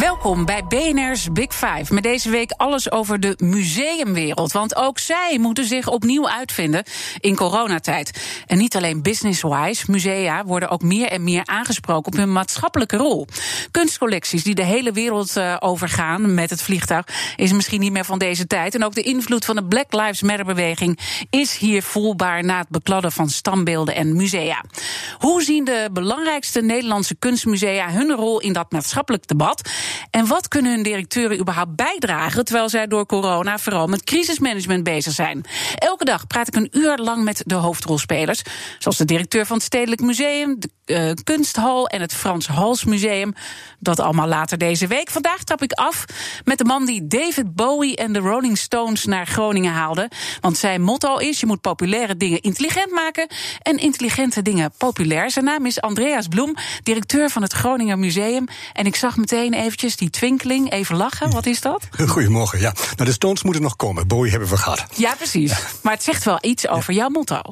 Welkom bij BNR's Big Five. Met deze week alles over de museumwereld. Want ook zij moeten zich opnieuw uitvinden in coronatijd. En niet alleen business-wise. Musea worden ook meer en meer aangesproken op hun maatschappelijke rol. Kunstcollecties die de hele wereld uh, overgaan met het vliegtuig... is misschien niet meer van deze tijd. En ook de invloed van de Black Lives Matter-beweging... is hier voelbaar na het bekladden van standbeelden en musea. Hoe zien de belangrijkste Nederlandse kunstmusea... hun rol in dat maatschappelijk debat... En wat kunnen hun directeuren überhaupt bijdragen terwijl zij door corona vooral met crisismanagement bezig zijn? Elke dag praat ik een uur lang met de hoofdrolspelers, zoals de directeur van het Stedelijk Museum, de uh, Kunsthal en het Frans Hals Museum. Dat allemaal later deze week. Vandaag trap ik af met de man die David Bowie en de Rolling Stones naar Groningen haalde. Want zijn motto is: je moet populaire dingen intelligent maken en intelligente dingen populair. Zijn naam is Andreas Bloem, directeur van het Groninger Museum. En ik zag meteen eventjes die twinkeling, even lachen. Wat is dat? Goedemorgen, ja. Nou, de Stones moeten nog komen. Bowie hebben we gehad. Ja, precies. Maar het zegt wel iets over jouw motto.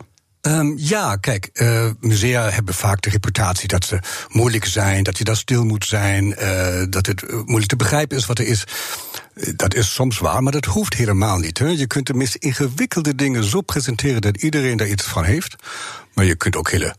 Um, ja, kijk, uh, musea hebben vaak de reputatie dat ze moeilijk zijn, dat je daar stil moet zijn, uh, dat het moeilijk te begrijpen is wat er is. Dat is soms waar, maar dat hoeft helemaal niet. Hè. Je kunt de meest ingewikkelde dingen zo presenteren dat iedereen daar iets van heeft. Maar je kunt ook hele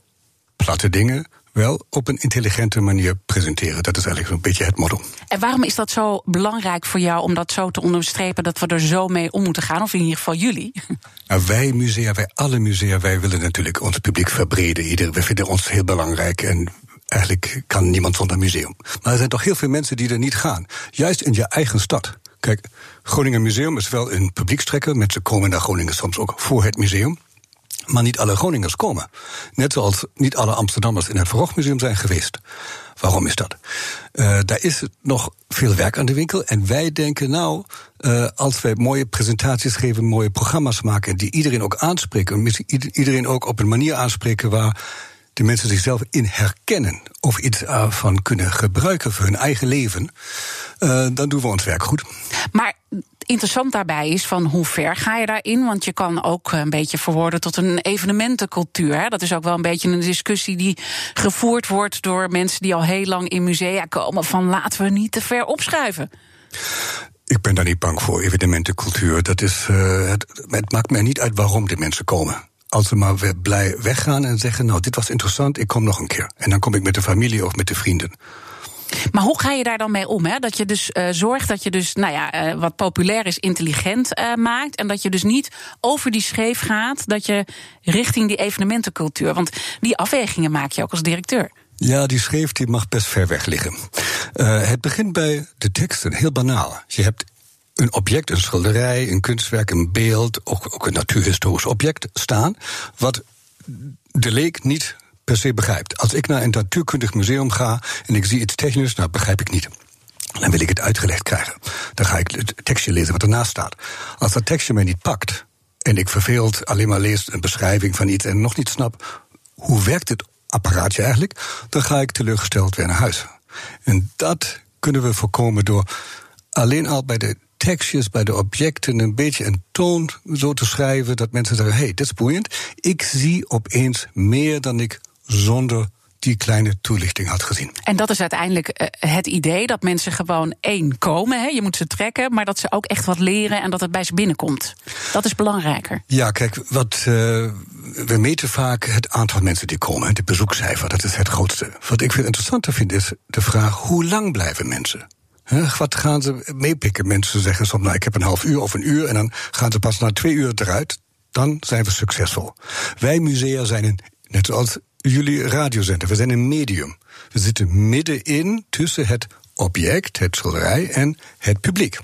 platte dingen wel op een intelligente manier presenteren. Dat is eigenlijk zo'n beetje het motto. En waarom is dat zo belangrijk voor jou om dat zo te onderstrepen dat we er zo mee om moeten gaan? Of in ieder geval jullie? Nou, wij musea, wij alle musea, wij willen natuurlijk ons publiek verbreden. Ieder, we vinden ons heel belangrijk en eigenlijk kan niemand zonder museum. Maar er zijn toch heel veel mensen die er niet gaan. Juist in je eigen stad. Kijk, Groningen Museum is wel een publiekstrekker. Mensen komen naar Groningen soms ook voor het museum. Maar niet alle Groningers komen. Net zoals niet alle Amsterdammers in het Verhoogmuseum zijn geweest. Waarom is dat? Uh, daar is nog veel werk aan de winkel. En wij denken nou, uh, als wij mooie presentaties geven, mooie programma's maken, die iedereen ook aanspreken, iedereen ook op een manier aanspreken waar de mensen zichzelf in herkennen of iets ervan kunnen gebruiken voor hun eigen leven, uh, dan doen we ons werk goed. Maar interessant daarbij is van hoe ver ga je daarin? Want je kan ook een beetje verwoorden tot een evenementencultuur. Dat is ook wel een beetje een discussie die gevoerd wordt door mensen die al heel lang in musea komen. Van laten we niet te ver opschuiven. Ik ben daar niet bang voor, evenementencultuur. Dat is, uh, het, het maakt mij niet uit waarom de mensen komen als ze maar blij weggaan en zeggen: Nou, dit was interessant, ik kom nog een keer. En dan kom ik met de familie of met de vrienden. Maar hoe ga je daar dan mee om? Hè? Dat je dus uh, zorgt dat je dus, nou ja, uh, wat populair is, intelligent uh, maakt. En dat je dus niet over die scheef gaat, dat je richting die evenementencultuur. Want die afwegingen maak je ook als directeur. Ja, die scheef die mag best ver weg liggen. het begint bij de teksten, heel banaal. Je hebt een object, een schilderij, een kunstwerk, een beeld, ook, ook een natuurhistorisch object staan, wat de leek niet per se begrijpt. Als ik naar een natuurkundig museum ga en ik zie iets technisch, nou begrijp ik niet. Dan wil ik het uitgelegd krijgen. Dan ga ik het tekstje lezen wat ernaast staat. Als dat tekstje mij niet pakt en ik verveeld alleen maar lees een beschrijving van iets en nog niet snap hoe werkt het apparaatje eigenlijk, dan ga ik teleurgesteld weer naar huis. En dat kunnen we voorkomen door alleen al bij de tekstjes, bij de objecten een beetje een toon zo te schrijven dat mensen zeggen: hé, hey, dit is boeiend. Ik zie opeens meer dan ik zonder die kleine toelichting had gezien. En dat is uiteindelijk uh, het idee dat mensen gewoon één komen. Hè? Je moet ze trekken, maar dat ze ook echt wat leren en dat het bij ze binnenkomt. Dat is belangrijker. Ja, kijk, wat uh, we meten vaak het aantal mensen die komen, het bezoekcijfer, dat is het grootste. Wat ik veel interessanter vind is de vraag: hoe lang blijven mensen? He, wat gaan ze meepikken? Mensen zeggen soms, nou, ik heb een half uur of een uur... en dan gaan ze pas na twee uur eruit. Dan zijn we succesvol. Wij musea zijn een, net zoals jullie radiozender, we zijn een medium. We zitten middenin tussen het object, het schilderij en het publiek.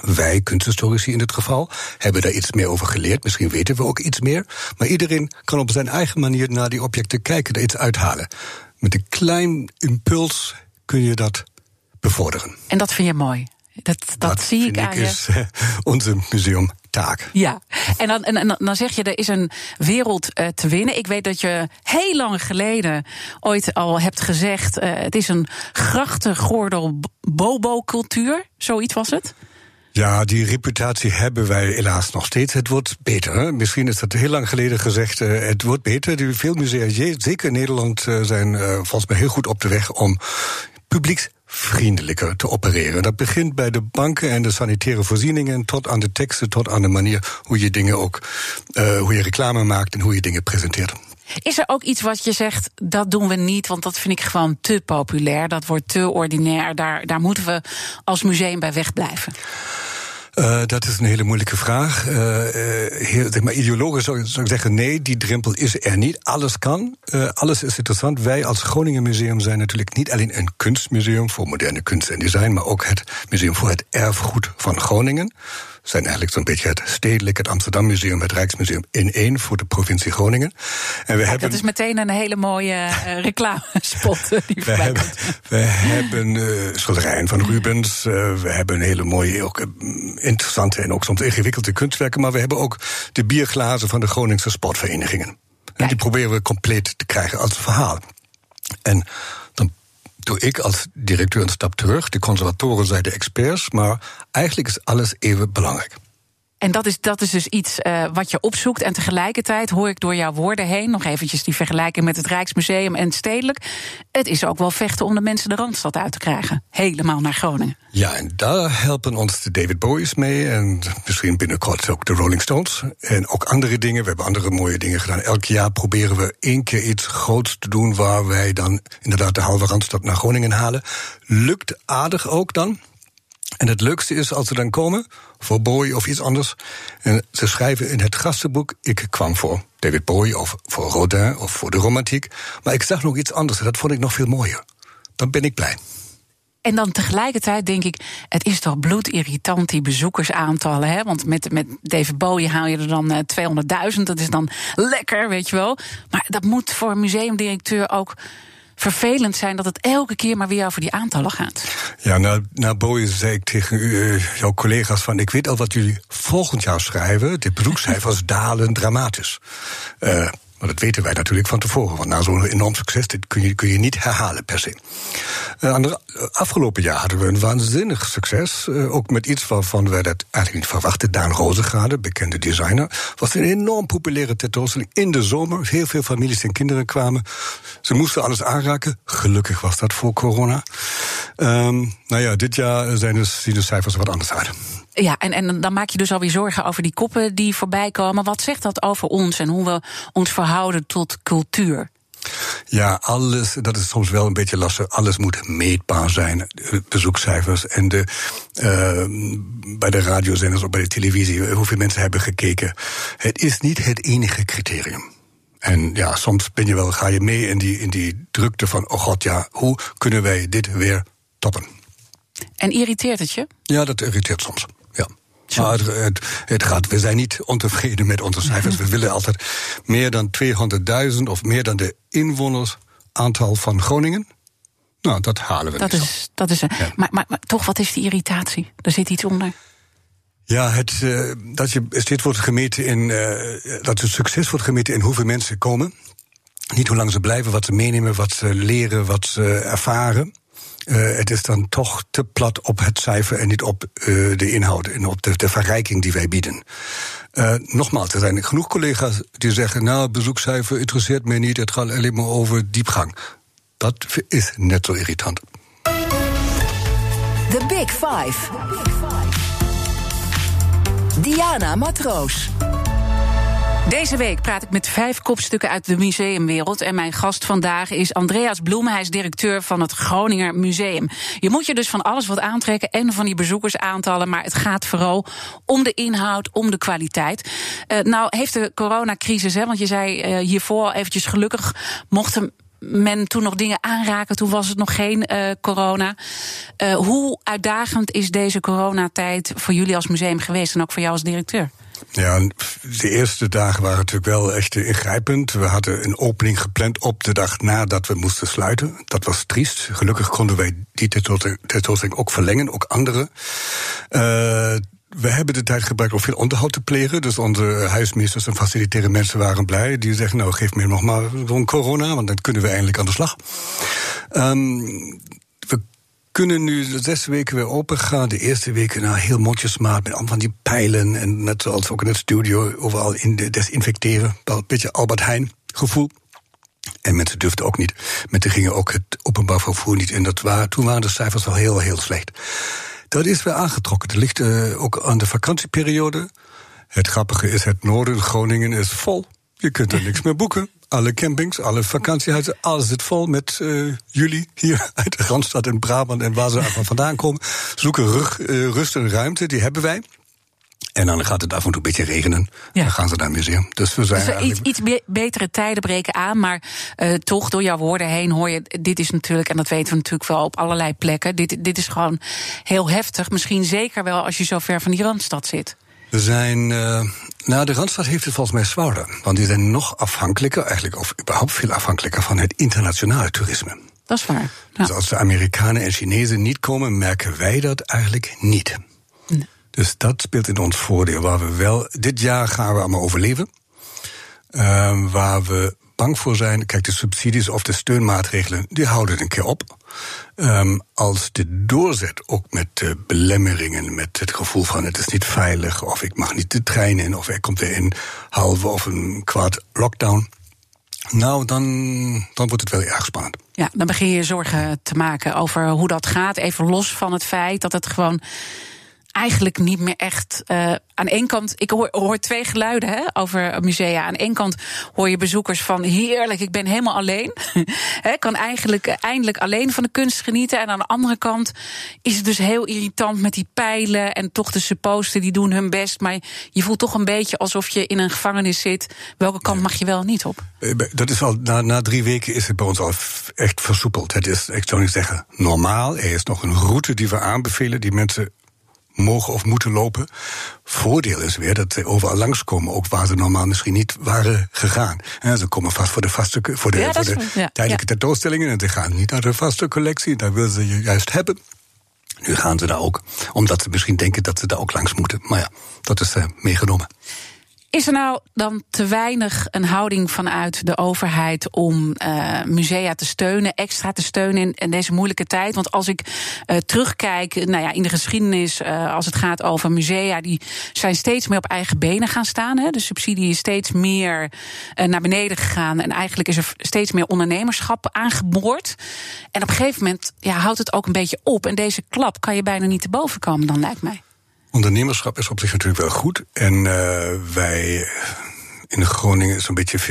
Wij, kunsthistorici in dit geval, hebben daar iets meer over geleerd. Misschien weten we ook iets meer. Maar iedereen kan op zijn eigen manier naar die objecten kijken, er iets uithalen. Met een klein impuls kun je dat bevorderen. En dat vind je mooi? Dat, dat, dat zie ik aan je. is uh, onze Ja, en dan, en, dan zeg je, er is een wereld uh, te winnen. Ik weet dat je heel lang geleden ooit al hebt gezegd... Uh, het is een grachtengordel bobo-cultuur, zoiets was het? Ja, die reputatie hebben wij helaas nog steeds. Het wordt beter. Hè? Misschien is dat heel lang geleden gezegd. Uh, het wordt beter. Veel musea, zeker in Nederland, zijn volgens mij heel goed op de weg om publieksvriendelijker te opereren. Dat begint bij de banken en de sanitaire voorzieningen, tot aan de teksten, tot aan de manier hoe je dingen ook, hoe je reclame maakt en hoe je dingen presenteert. Is er ook iets wat je zegt, dat doen we niet, want dat vind ik gewoon te populair, dat wordt te ordinair, daar, daar moeten we als museum bij wegblijven? Uh, dat is een hele moeilijke vraag. Uh, heel, zeg maar, ideologisch zou, zou, ik zeggen: nee, die drempel is er niet. Alles kan, alles is interessant. Wij als Groningen Museum zijn natuurlijk niet alleen een kunstmuseum voor moderne kunst en design, maar ook het museum voor het erfgoed van Groningen zijn eigenlijk zo'n beetje het stedelijk, het Amsterdam Museum, het Rijksmuseum in één voor de provincie Groningen. En we hebben, dat is meteen een hele mooie uh, reclamespot. Die we hebben, we hebben uh, schilderijen van Rubens, uh, we hebben hele mooie, ook interessante en ook soms ingewikkelde kunstwerken, maar we hebben ook de bierglazen van de Groningse sportverenigingen. En die proberen we compleet te krijgen als verhaal. En doe ik als directeur een stap terug. De conservatoren zijn de experts, maar eigenlijk is alles even belangrijk. En dat is, dat is dus iets uh, wat je opzoekt. En tegelijkertijd hoor ik door jouw woorden heen, nog eventjes die vergelijking met het Rijksmuseum en het Stedelijk. Het is ook wel vechten om de mensen de Randstad uit te krijgen. Helemaal naar Groningen. Ja, en daar helpen ons de David Bowie's mee. En misschien binnenkort ook de Rolling Stones. En ook andere dingen. We hebben andere mooie dingen gedaan. Elk jaar proberen we één keer iets groots te doen waar wij dan inderdaad de halve Randstad naar Groningen halen. Lukt aardig ook dan. En het leukste is als ze dan komen, voor Bowie of iets anders. En ze schrijven in het gastenboek, ik kwam voor David Bowie of voor Rodin of voor de romantiek. Maar ik zag nog iets anders en dat vond ik nog veel mooier. Dan ben ik blij. En dan tegelijkertijd denk ik, het is toch bloedirritant, die bezoekersaantallen. Hè? Want met, met David Bowie haal je er dan uh, eh, 200.000. Dat is dan lekker, weet je wel. Maar dat moet voor museumdirecteur ook vervelend zijn dat het elke keer maar weer over die aantallen gaat. Ja, na, na Boeing zei ik tegen uh, jouw collega's van... ik weet al wat jullie volgend jaar schrijven. De beroepscijfers dalen dramatisch. Uh, maar dat weten wij natuurlijk van tevoren. Want na zo'n enorm succes dit kun, je, kun je niet herhalen per se. Uh, afgelopen jaar hadden we een waanzinnig succes. Uh, ook met iets waarvan we dat eigenlijk niet verwachten. Daan Rozengrade, bekende designer. Was een enorm populaire tentoonstelling in de zomer. Heel veel families en kinderen kwamen. Ze moesten alles aanraken. Gelukkig was dat voor corona. Um, nou ja, dit jaar zijn dus, zien de cijfers wat anders uit. Ja, en, en dan maak je dus alweer zorgen over die koppen die voorbij komen. Wat zegt dat over ons en hoe we ons verhouden tot cultuur? Ja, alles, dat is soms wel een beetje lastig. Alles moet meetbaar zijn. Bezoekcijfers en de, uh, bij de radiozenders of bij de televisie, hoeveel mensen hebben gekeken. Het is niet het enige criterium. En ja, soms ben je wel, ga je mee in die, in die drukte van, oh god, ja, hoe kunnen wij dit weer toppen? En irriteert het je? Ja, dat irriteert soms. Maar het, het, gaat, we zijn niet ontevreden met onze cijfers. We willen altijd meer dan 200.000 of meer dan de inwonersaantal van Groningen. Nou, dat halen we dat is, Dat is, maar, maar, maar, toch, wat is die irritatie? Er zit iets onder. Ja, het, uh, dat je steeds wordt gemeten in. Uh, dat het succes wordt gemeten in hoeveel mensen komen. Niet hoe lang ze blijven, wat ze meenemen, wat ze leren, wat ze ervaren. Uh, het is dan toch te plat op het cijfer en niet op uh, de inhoud en op de, verrijking die wij bieden. Uh, nogmaals, er zijn genoeg collega's die zeggen: Nou, bezoekcijfer interesseert mij niet, het gaat alleen maar over diepgang. Dat is net zo irritant. The Big Five. Diana Matroos. Deze week praat ik met vijf kopstukken uit de museumwereld. En mijn gast vandaag is Andreas Bloem. Hij is directeur van het Groninger Museum. Je moet je dus van alles wat aantrekken en van die bezoekersaantallen. Maar het gaat vooral om de inhoud, om de kwaliteit. Uh, nou heeft de coronacrisis, hè, want je zei uh, hiervoor eventjes gelukkig mochten men toen nog dingen aanraken. Toen was het nog geen uh, corona. Hoe uitdagend is deze coronatijd voor jullie als museum geweest en ook voor jou als directeur? Ja, de eerste dagen waren natuurlijk wel echt ingrijpend. We hadden een opening gepland op de dag nadat we moesten sluiten. Dat was triest. Gelukkig konden wij die tentoonstelling ook verlengen, ook andere. Uh, we hebben de tijd gebruikt om veel onderhoud te plegen. Dus onze huismeesters en facilitaire mensen waren blij. Die zeggen, nou, geef me nog maar zo'n corona, want dan kunnen we eindelijk aan de slag. Um, kunnen nu zes weken weer open gaan. De eerste weken nou, heel mondjesmaat met allemaal van die pijlen. En net zoals ook in het studio overal in de desinfecteren. Wel een beetje Albert Heijn gevoel. En mensen durfden ook niet. Mensen gingen ook het openbaar vervoer niet in. Dat waren, toen waren de cijfers al heel, heel slecht. Dat is weer aangetrokken. Dat ligt uh, ook aan de vakantieperiode. Het grappige is, het noorden, Groningen, is vol. Je kunt er niks meer boeken. Alle campings, alle vakantiehuizen, alles zit vol met uh, jullie hier uit de Randstad in Brabant en waar ze vandaan komen. Zoeken rug, uh, rust en ruimte, die hebben wij. En dan gaat het af en toe een beetje regenen. Ja. Dan gaan ze naar museum. Dus we zijn. Dus iets, iets betere tijden breken aan. Maar uh, toch, door jouw woorden heen hoor je. Dit is natuurlijk, en dat weten we natuurlijk wel op allerlei plekken. Dit, dit is gewoon heel heftig. Misschien zeker wel als je zo ver van die randstad zit. We zijn. Uh, nou, de Randstad heeft het volgens mij zwaarder. Want die zijn nog afhankelijker, eigenlijk, of überhaupt veel afhankelijker van het internationale toerisme. Dat is waar. Ja. Dus als de Amerikanen en Chinezen niet komen, merken wij dat eigenlijk niet. Nee. Dus dat speelt in ons voordeel. Waar we wel, dit jaar gaan we allemaal overleven. Uh, waar we bang voor zijn, kijk, de subsidies of de steunmaatregelen, die houden een keer op. Um, als de doorzet, ook met de belemmeringen, met het gevoel van het is niet veilig, of ik mag niet de trein in, of er komt weer een halve of een kwart lockdown. Nou, dan, dan wordt het wel erg spannend. Ja, dan begin je zorgen te maken over hoe dat gaat. Even los van het feit dat het gewoon eigenlijk niet meer echt. Uh, aan één kant, ik hoor, hoor twee geluiden hè, over musea. Aan één kant hoor je bezoekers van heerlijk, ik ben helemaal alleen. He, kan eigenlijk eindelijk alleen van de kunst genieten. En aan de andere kant is het dus heel irritant met die pijlen. En toch de supposten die doen hun best. Maar je voelt toch een beetje alsof je in een gevangenis zit. Welke kant mag je wel niet op? Eh, dat is al, na, na drie weken is het bij ons al echt versoepeld. Het is, ik zou niet zeggen normaal. Er is nog een route die we aanbevelen, die mensen mogen of moeten lopen. Voordeel is weer dat ze overal langskomen, ook waar ze normaal misschien niet waren gegaan. Ze komen vast voor de, vaste, voor de, ja, voor de ja, tijdelijke tentoonstellingen en ze gaan niet naar de vaste collectie, daar willen ze je juist hebben. Nu gaan ze daar ook, omdat ze misschien denken dat ze daar ook langs moeten. Maar ja, dat is uh, meegenomen. Is er nou dan te weinig een houding vanuit de overheid om uh, musea te steunen, extra te steunen in, in, deze moeilijke tijd? Want als ik uh, terugkijk nou ja, in de geschiedenis, uh, als het gaat over musea, die zijn steeds meer op eigen benen gaan staan. Hè? De subsidie is steeds meer naar beneden gegaan en eigenlijk is er steeds meer ondernemerschap aangeboord. En op een gegeven moment ja, houdt het ook een beetje op. En deze klap kan je bijna niet te boven komen, dan lijkt mij. Ondernemerschap is op zich natuurlijk wel goed. En uh, wij in Groningen is een beetje 50-50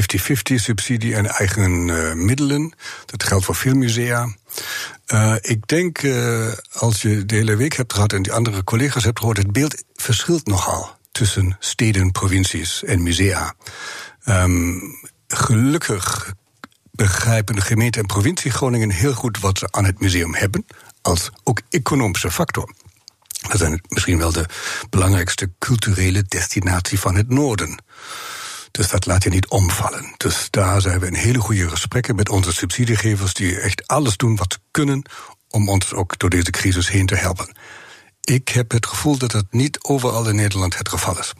subsidie en eigen uh, middelen. Dat geldt voor veel musea. Uh, ik denk, als je de hele week hebt gehad en die andere collega's hebt gehoord, het beeld verschilt nogal tussen steden, provincies en musea. Um, gelukkig begrijpen de gemeente en provincie Groningen heel goed wat ze aan het museum hebben, als ook economische factor. We zijn misschien wel de belangrijkste culturele destinatie van het Noorden. Dus dat laat je niet omvallen. Dus daar zijn we in hele goede gesprekken met onze subsidiegevers, die echt alles doen wat ze kunnen om ons ook door deze crisis heen te helpen. Ik heb het gevoel dat het niet overal in Nederland het geval is.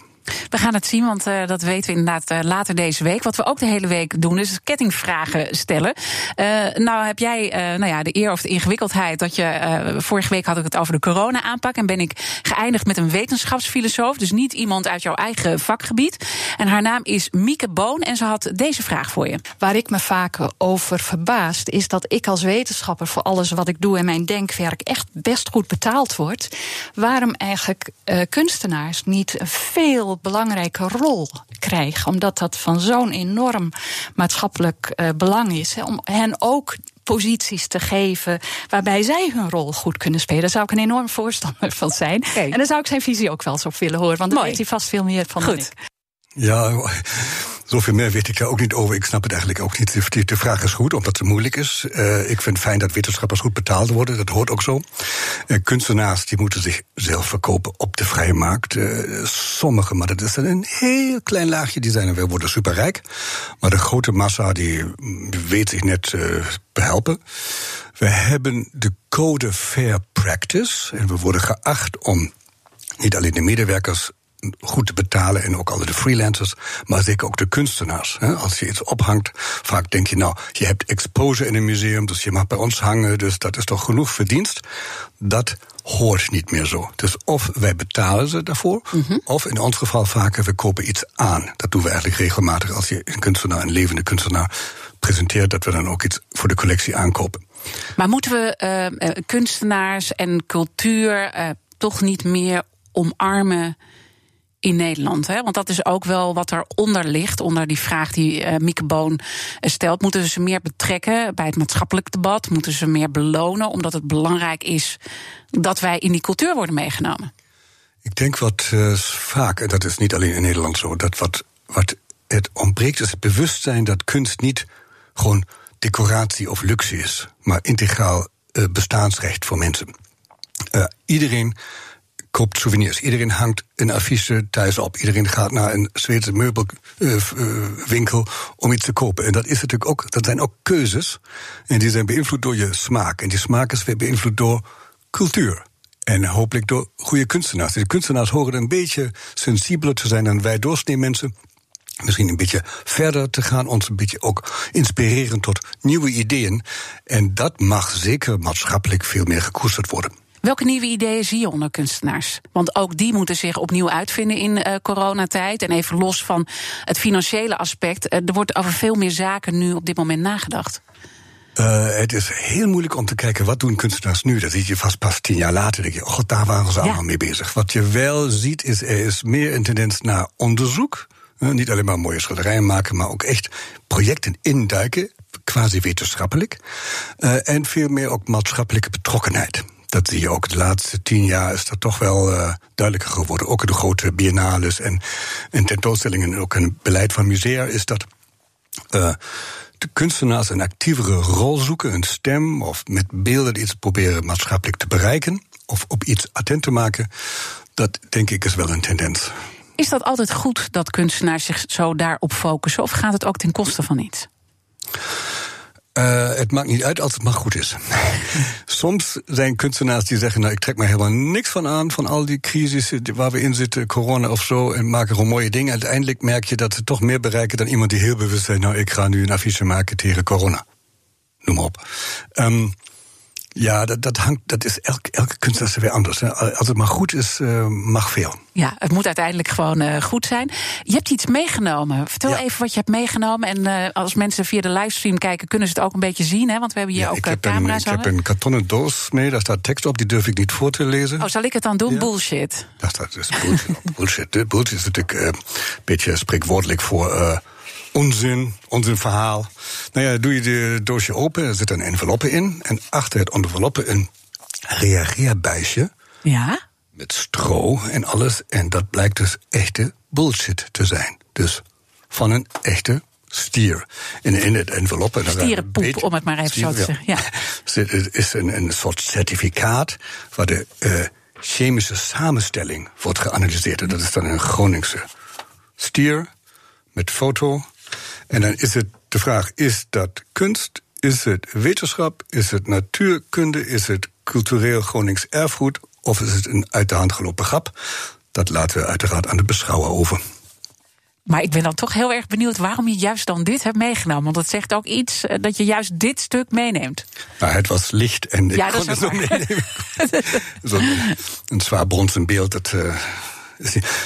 We gaan het zien, want uh, dat weten we inderdaad uh, later deze week. Wat we ook de hele week doen, is kettingvragen stellen. Uh, nou heb jij nou ja, de eer of de ingewikkeldheid dat je. vorige week had ik het over de corona-aanpak. En ben ik geëindigd met een wetenschapsfilosoof. Dus niet iemand uit jouw eigen vakgebied. En haar naam is Mieke Boon. En ze had deze vraag voor je. Waar ik me vaak over verbaast, is dat ik als wetenschapper voor alles wat ik doe en mijn denkwerk echt best goed betaald word. Waarom eigenlijk kunstenaars niet veel belangrijke rol krijgen. Omdat dat van zo'n enorm maatschappelijk uh, belang is. Hè, om hen ook posities te geven waarbij zij hun rol goed kunnen spelen. Daar zou ik een enorm voorstander van zijn. Okay. En daar zou ik zijn visie ook wel eens op willen horen. Want daar weet hij vast veel meer van goed. dan ik. Ja, Zoveel meer weet ik er ook niet over. Ik snap het eigenlijk ook niet. De vraag is goed, omdat het moeilijk is. Uh, ik vind fijn dat wetenschappers goed betaald worden. Dat hoort ook zo. Uh, kunstenaars die moeten zich zelf verkopen op de vrije markt. Uh, sommige, maar dat is een heel klein laagje, die zijn wel worden superrijk. Maar de grote massa die weet zich net behelpen. We hebben de code Fair Practice. En we worden geacht om niet alleen de medewerkers goed te betalen en ook alle de freelancers, maar zeker ook de kunstenaars. Als je iets ophangt, vaak denk je nou, je hebt exposure in een museum, dus je mag bij ons hangen, dus dat is toch genoeg verdienst. Dat hoort niet meer zo. Dus of wij betalen ze daarvoor, of in ons geval vaker, we kopen iets aan. Dat doen we eigenlijk regelmatig als je een kunstenaar, een levende kunstenaar presenteert, dat we dan ook iets voor de collectie aankopen. Maar moeten we eh, eh, kunstenaars en cultuur eh, toch niet meer omarmen in Nederland? Hè? Want dat is ook wel wat eronder ligt, onder die vraag die eh Mieke Boon eh, stelt. Moeten we ze meer betrekken bij het maatschappelijk debat? Moeten ze meer belonen, omdat het belangrijk is dat wij in die cultuur worden meegenomen? Ik denk wat eh, vaak, en dat is niet alleen in Nederland zo, dat wat, wat het ontbreekt is het bewustzijn dat kunst niet gewoon decoratie of luxe is, maar integraal bestaansrecht voor mensen. Iedereen koopt souvenirs, iedereen hangt een affiche thuis op, iedereen gaat naar een Zweedse meubelwinkel om iets te kopen. En dat is natuurlijk ook, dat zijn ook keuzes, en die zijn beïnvloed door je smaak. En die smaak is weer beïnvloed door cultuur. En hopelijk door goede kunstenaars. De kunstenaars horen een beetje sensibeler te zijn dan wij doorsnee mensen. Misschien een beetje verder te gaan, ons een beetje ook inspireren tot nieuwe ideeën. En dat mag zeker maatschappelijk veel meer gekoesterd worden. Welke nieuwe ideeën zie je onder kunstenaars? Want ook die moeten zich opnieuw uitvinden in uh, coronatijd. En even los van het financiële aspect, uh, er wordt over veel meer zaken nu op dit moment nagedacht. Uh, het is heel moeilijk om te kijken wat doen kunstenaars nu. Dat zie je vast pas tien jaar later. Denk je, oh, daar waren ze ja. allemaal mee bezig. Wat je wel ziet, is er is meer een tendens naar onderzoek. Uh, niet alleen maar mooie schilderijen maken, maar ook echt projecten induiken, quasi wetenschappelijk. Uh, en veel meer ook maatschappelijke betrokkenheid. Dat zie je ook de laatste tien jaar is dat toch wel uh, duidelijker geworden. Ook in de grote biennales en, en tentoonstellingen en ook in het beleid van musea is dat uh, de kunstenaars een actievere rol zoeken, een stem of met beelden iets proberen maatschappelijk te bereiken of op iets attent te maken. Dat denk ik is wel een tendens. Is dat altijd goed dat kunstenaars zich zo daarop focussen of gaat het ook ten koste van iets? Uh, het maakt niet uit als het maar goed is. Soms zijn kunstenaars die zeggen: Nou, ik trek me helemaal niks van aan, van al die crisis waar we in zitten, corona of zo, en maken gewoon mooie dingen. Uiteindelijk merk je dat ze toch meer bereiken dan iemand die heel bewust zegt: Nou, ik ga nu een affiche maken tegen corona. Noem maar op. Um, ja, dat, dat, hangt, dat is elke, elke kunstenaar is weer anders. Als het maar goed is, uh, mag veel. Ja, het moet uiteindelijk gewoon uh, goed zijn. Je hebt iets meegenomen. Vertel ja. even wat je hebt meegenomen. En uh, als mensen via de livestream kijken, kunnen ze het ook een beetje zien. Hè? Want we hebben hier ja, ook ik heb camera's een, Ik heb een kartonnen doos mee, daar staat tekst op. Die durf ik niet voor te lezen. Oh, zal ik het dan doen? Ja. Bullshit. Dat staat dus bullshit. bullshit. bullshit is natuurlijk een beetje spreekwoordelijk voor onzin, onzin verhaal. Nou ja, doe je de doosje open, er zit een enveloppe in. En achter het enveloppe een reageerbuisje. Ja? Met stro en alles. En dat blijkt dus echte bullshit te zijn. Dus van een echte stier. En in het enveloppe... Stierenpoep, beetje, om het maar even stier, zo te zeggen. Ja. Het is een, een soort certificaat... waar de uh, chemische samenstelling wordt geanalyseerd. En dat is dan een Groningse stier met foto en dan is het de vraag: is dat kunst? Is het wetenschap? Is het natuurkunde? Is het cultureel Gronings erfgoed? Of is het een uit de hand gelopen grap? Dat laten we uiteraard aan de beschouwer over. Maar ik ben dan toch heel erg benieuwd waarom je juist dan dit hebt meegenomen. Want dat zegt ook iets dat je juist dit stuk meeneemt. Nou, het was licht en ik ja, kon het zo meenemen. Zo'n een zwaar bronzen beeld, dat... Uh,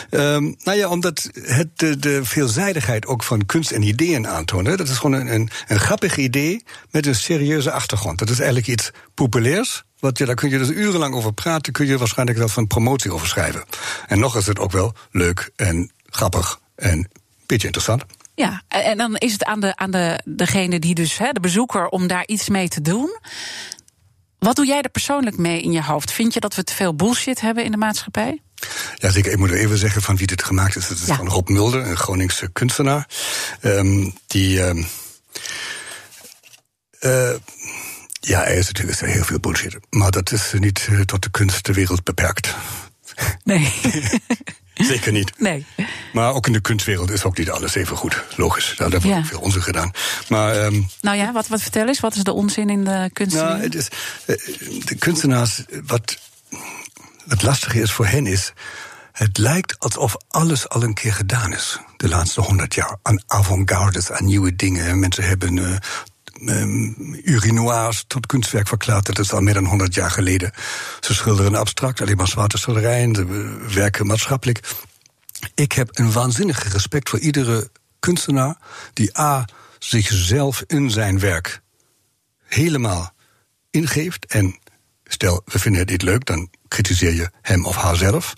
Um, nou ja, omdat het de, de, veelzijdigheid ook van kunst en ideeën aantoont. Dat is gewoon een, een, grappig idee met een serieuze achtergrond. Dat is eigenlijk iets populairs. Wat je, daar kun je dus urenlang over praten, kun je waarschijnlijk wel van promotie over schrijven. En nog is het ook wel leuk en grappig en een beetje interessant. Ja, en dan is het aan, de, aan de, degene die dus, hè, de bezoeker, om daar iets mee te doen. Wat doe jij er persoonlijk mee in je hoofd? Vind je dat we te veel bullshit hebben in de maatschappij? Ja, zeker. Ik moet even zeggen van wie dit gemaakt is. Het is ja. van Rob Mulder, een Groningse kunstenaar. Um, die. Um, uh, ja, er is natuurlijk heel veel bullshit. Maar dat is niet uh, tot de kunstwereld beperkt. Nee. Zeker niet. Nee. Maar ook in de kunstwereld is ook niet alles even goed. Logisch. Daar wordt ja. veel onzin gedaan. Maar, um, nou ja, wat, wat vertel eens. Wat is de onzin in de kunstwereld? Nou, het is, uh, de kunstenaars. Wat het lastige is voor hen is. Het lijkt alsof alles al een keer gedaan is. De laatste honderd jaar. Aan avant-gardes, aan nieuwe dingen. Mensen hebben uh, tot kunstwerk verklaard. Dat is al meer dan honderd jaar geleden. Ze schilderen abstract, alleen maar zwarte schilderijen. Ze werken maatschappelijk. Ik heb een waanzinnige respect voor iedere kunstenaar die A. zichzelf in zijn werk helemaal ingeeft. En stel, we vinden het niet leuk, dan kritiseer je hem of haarzelf.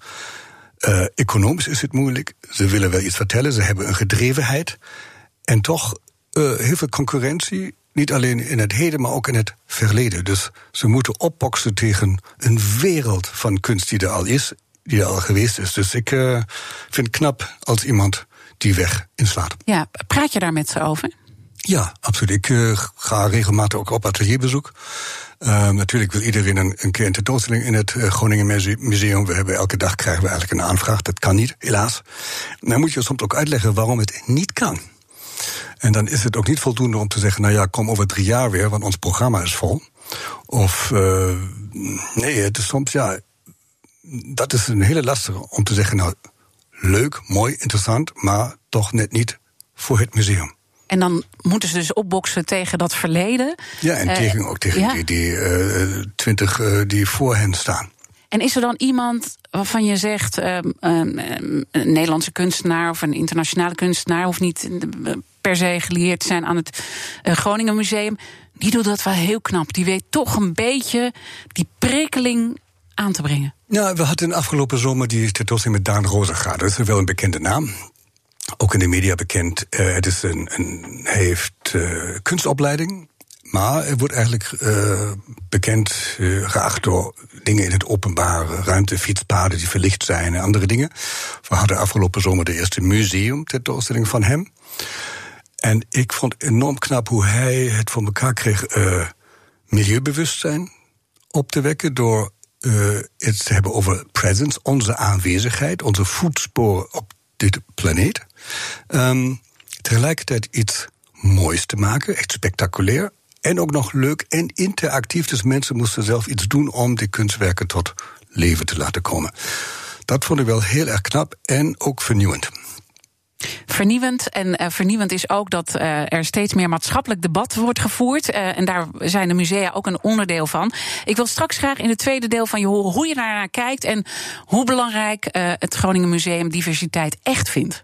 Uh, economisch is het moeilijk. Ze willen wel iets vertellen, ze hebben een gedrevenheid. En toch uh, heel veel concurrentie. Niet alleen in het heden, maar ook in het verleden. Dus ze moeten opboksen tegen een wereld van kunst die er al is, die er al geweest is. Dus ik uh, vind het knap als iemand die weg inslaat. Ja, praat je daar met ze over? Ja, absoluut. Ik uh, ga regelmatig ook op atelierbezoek. Uh, natuurlijk wil iedereen een, een keer een tentoonstelling in het uh, Groningen Museum. We hebben elke dag krijgen we eigenlijk een aanvraag. Dat kan niet, helaas. Dan moet je soms ook uitleggen waarom het niet kan. En dan is het ook niet voldoende om te zeggen: nou ja, kom over drie jaar weer, want ons programma is vol. Of uh, nee, het is soms ja. Dat is een hele lastige om te zeggen: nou, leuk, mooi, interessant, maar toch net niet voor het museum. En dan moeten ze dus opboksen tegen dat verleden. Ja, en tegen, ook tegen ja. die, die uh, twintig uh, die voor hen staan. En is er dan iemand waarvan je zegt, um, um, een Nederlandse kunstenaar of een internationale kunstenaar, hoeft niet per se geleerd te zijn aan het Groningen Museum, die doet dat wel heel knap. Die weet toch een beetje die prikkeling aan te brengen. Nou, we hadden afgelopen zomer die tentoonstelling met Daan Rozengaard. Dat is wel een bekende naam ook in de media bekend. Uh, het is een, heeft uh, kunstopleiding. Maar hij wordt eigenlijk uh, bekend geacht door dingen in het openbare ruimte, fietspaden die verlicht zijn en andere dingen. We hadden afgelopen zomer de eerste museum tentoonstelling van hem. En ik vond enorm knap hoe hij het voor elkaar kreeg milieubewustzijn op te wekken door het te hebben over presence, onze aanwezigheid, onze voetsporen op dit planeet. Um, tegelijkertijd iets moois te maken, echt spectaculair. En ook nog leuk en interactief. Dus mensen moesten zelf iets doen om die kunstwerken tot leven te laten komen. Dat vond ik wel heel erg knap en ook vernieuwend. Vernieuwend. En uh, vernieuwend is ook dat uh, er steeds meer maatschappelijk debat wordt gevoerd. Uh, en daar zijn de musea ook een onderdeel van. Ik wil straks graag in het tweede deel van je horen hoe je daarnaar kijkt. En hoe belangrijk het Groningen Museum diversiteit echt vindt.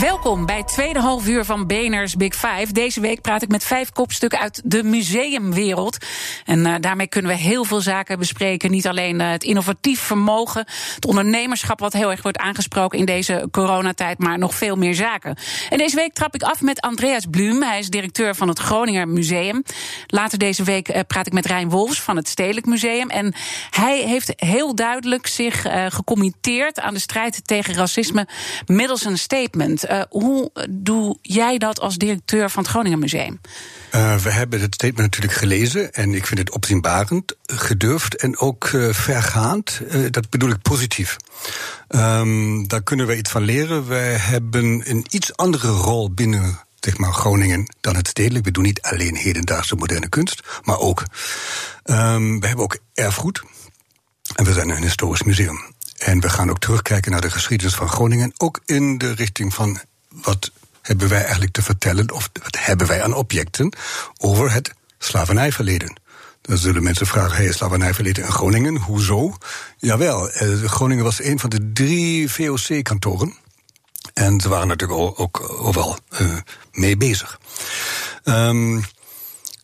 Welkom bij het tweede half uur van Beners Big Five. Deze week praat ik met vijf kopstukken uit de museumwereld. En uh, daarmee kunnen we heel veel zaken bespreken. Niet alleen uh, het innovatief vermogen, het ondernemerschap, wat heel erg wordt aangesproken in deze coronatijd, maar nog veel meer zaken. En deze week trap ik af met Andreas Blum. Hij is directeur van het Groninger Museum. Later deze week uh, praat ik met Rijn Wolfs van het Stedelijk Museum. En hij heeft heel duidelijk zich gecommitteerd aan de strijd tegen racisme middels een statement. Uh, hoe doe jij dat als directeur van het Groningen Museum? Uh, we hebben het statement natuurlijk gelezen en ik vind het opzienbarend, gedurfd en ook uh, vergaand. Dat bedoel ik positief. Um, daar kunnen we iets van leren. Wij hebben een iets andere rol binnen zeg maar, Groningen dan het stedelijk. We doen niet alleen hedendaagse moderne kunst, maar ook. Um, we hebben ook erfgoed. En we zijn een historisch museum. En we gaan ook terugkijken naar de geschiedenis van Groningen. Ook in de richting van wat hebben wij eigenlijk te vertellen, of wat hebben wij aan objecten over het slavernijverleden. Dan zullen mensen vragen: hey, slavernijverleden in Groningen, hoezo? Jawel, eh, Groningen was een van de drie VOC-kantoren. En ze waren natuurlijk ook, ook overal uh, mee bezig. Um,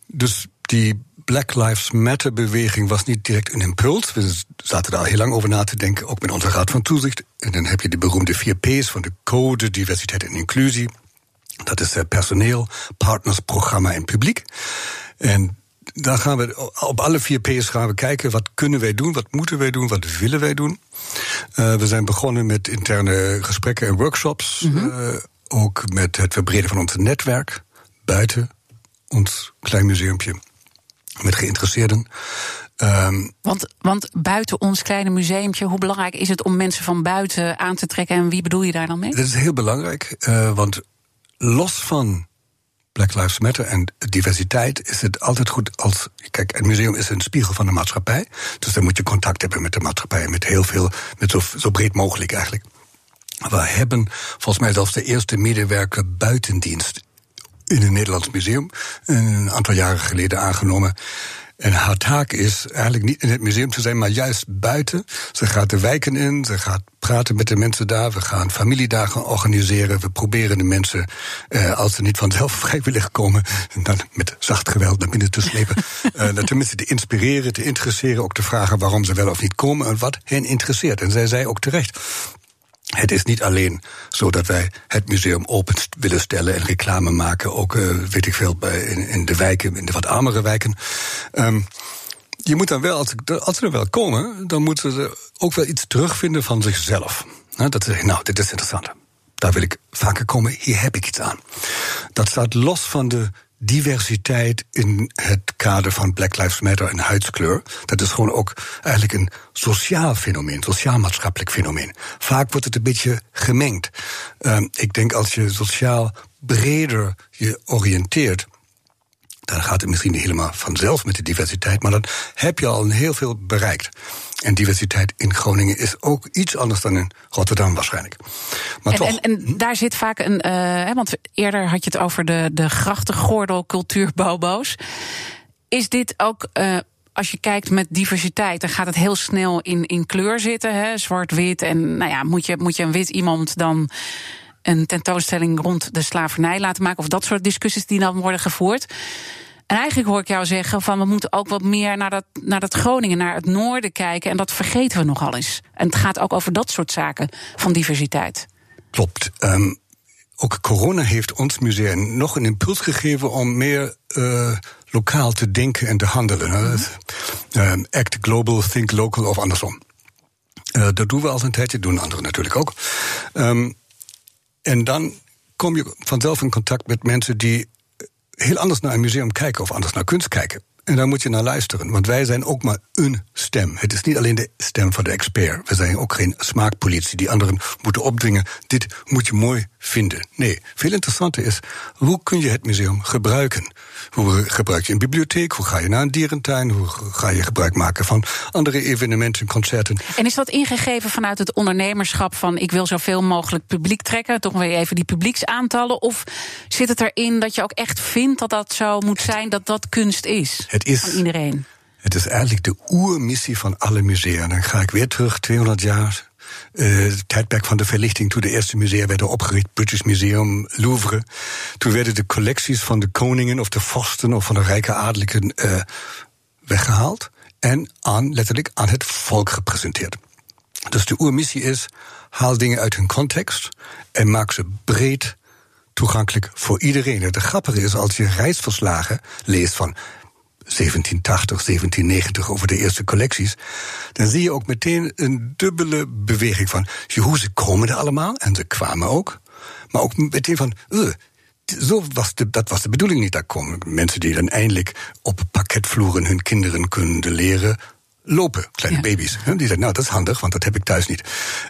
dus die Black Lives Matter beweging was niet direct een impuls. We zaten daar heel lang over na te denken, ook met onze Raad van Toezicht. En dan heb je de beroemde vier P's van de code, diversiteit en inclusie. Dat is het personeel, partners, programma en publiek. En daar gaan we op alle vier P's gaan we kijken wat kunnen wij doen, wat moeten wij doen, wat willen wij doen. Uh, we zijn begonnen met interne gesprekken en workshops. Mm -hmm. uh, ook met het verbreden van ons netwerk buiten ons klein museumpje met geïnteresseerden. Um, want, want buiten ons kleine museumpje, hoe belangrijk is het om mensen van buiten aan te trekken? En wie bedoel je daar dan mee? Dat is heel belangrijk, uh, want los van Black Lives Matter en diversiteit is het altijd goed als. Kijk, het museum is een spiegel van de maatschappij. Dus dan moet je contact hebben met de maatschappij. Met heel veel, met zo, zo breed mogelijk eigenlijk. We hebben volgens mij zelfs de eerste medewerker buitendienst in een Nederlands museum. Een aantal jaren geleden aangenomen. En haar taak is eigenlijk niet in het museum te zijn, maar juist buiten. Ze gaat de wijken in, ze gaat praten met de mensen daar. We gaan familiedagen organiseren. We proberen de mensen, eh, als ze niet vanzelf vrijwillig komen, dan met zacht geweld naar binnen te slepen. uh, tenminste te inspireren, te interesseren, ook te vragen waarom ze wel of niet komen en wat hen interesseert. En zij zei ook terecht. Het is niet alleen zo dat wij het museum open willen stellen en reclame maken, ook uh, weet ik veel in, in, de wijken, in de wat armere wijken. Um, je moet dan wel, als, als ze er wel komen, dan moeten ze ook wel iets terugvinden van zichzelf. dat ze zeggen, nou, dit is interessant. Daar wil ik vaker komen, hier heb ik iets aan. Dat staat los van de diversiteit in het kader van Black Lives Matter en huidskleur. Dat is gewoon ook eigenlijk een sociaal fenomeen, sociaal-maatschappelijk fenomeen. Vaak wordt het een beetje gemengd. Um, ik denk als je sociaal breder je oriënteert, dan gaat het misschien niet helemaal vanzelf met de diversiteit, maar dan heb je al heel veel bereikt. En diversiteit in Groningen is ook iets anders dan in Rotterdam waarschijnlijk. Maar en, toch. En, en daar zit vaak een. Uh, want eerder had je het over de, de grachtengordel cultuurbouwboos. Is dit ook. Uh, als je kijkt met diversiteit, dan gaat het heel snel in, in kleur zitten. Zwart-wit. En nou ja, moet je, moet je een wit iemand dan een tentoonstelling rond de slavernij laten maken? Of dat soort discussies die dan worden gevoerd. En eigenlijk hoor ik jou zeggen van we moeten ook wat meer naar dat, naar dat Groningen, naar het noorden kijken. En dat vergeten we nogal eens. En het gaat ook over dat soort zaken van diversiteit. Klopt. Um, ook corona heeft ons museum nog een impuls gegeven om meer uh, lokaal te denken en te handelen. Mm -hmm. act global, think local of andersom. Uh, dat doen we al een tijdje, doen anderen natuurlijk ook. Um, en dan kom je vanzelf in contact met mensen die heel anders naar een museum kijken of anders naar kunst kijken. En daar moet je naar luisteren, want wij zijn ook maar een stem. Het is niet alleen de stem van de expert. We zijn ook geen smaakpolitie die anderen moeten opdringen. Dit moet je mooi vinden. Nee, veel interessanter is, hoe kun je het museum gebruiken? Hoe gebruik je een bibliotheek? Hoe ga je naar een dierentuin? Hoe ga je gebruik maken van andere evenementen, concerten? En is dat ingegeven vanuit het ondernemerschap van ik wil zoveel mogelijk publiek trekken? Toch weer even die publieksaantallen? Of zit het erin dat je ook echt vindt dat dat zo moet zijn, dat dat kunst is? Het is van iedereen. Het is eigenlijk de oermissie van alle musea. Dan ga ik weer terug, 200 jaar. Uh, tijdperk van de verlichting, toen de eerste musea werden opgericht, British Museum, Louvre. Toen werden de collecties van de koningen of de vorsten of van de rijke adelijken uh, weggehaald en aan, letterlijk aan het volk gepresenteerd. Dus de oermissie is: haal dingen uit hun context en maak ze breed toegankelijk voor iedereen. Het grappige is, als je reisverslagen leest van 1780, 1790 over de eerste collecties, dan zie je ook meteen een dubbele beweging van hoe ze komen er allemaal en ze kwamen ook, maar ook meteen van uh, zo was de, dat was de bedoeling niet. Daar komen mensen die dan eindelijk op pakketvloeren hun kinderen kunnen leren lopen, kleine baby's. Die zeggen, nou, dat is handig, want dat heb ik thuis niet.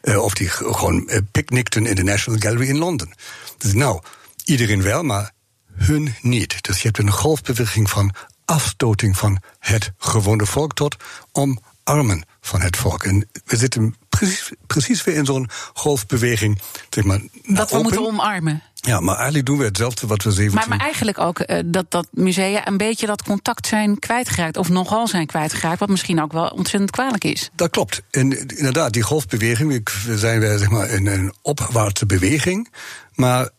Uh, of die gewoon uh, picknickten in de National Gallery in Londen. Dus nou, iedereen wel, maar hun niet. Dus je hebt een golfbeweging van afstoting van het gewone volk tot omarmen van het volk. En we zitten precies, precies weer in zo'n golfbeweging. Zeg maar, dat we moeten omarmen. Ja, maar eigenlijk doen we hetzelfde wat we 17... Maar, maar eigenlijk ook uh, dat, dat musea een beetje dat contact zijn kwijtgeraakt. Of nogal zijn kwijtgeraakt, wat misschien ook wel ontzettend kwalijk is. Dat klopt. En inderdaad, die golfbeweging, we zijn weer zeg maar, in een opwaartse beweging. Maar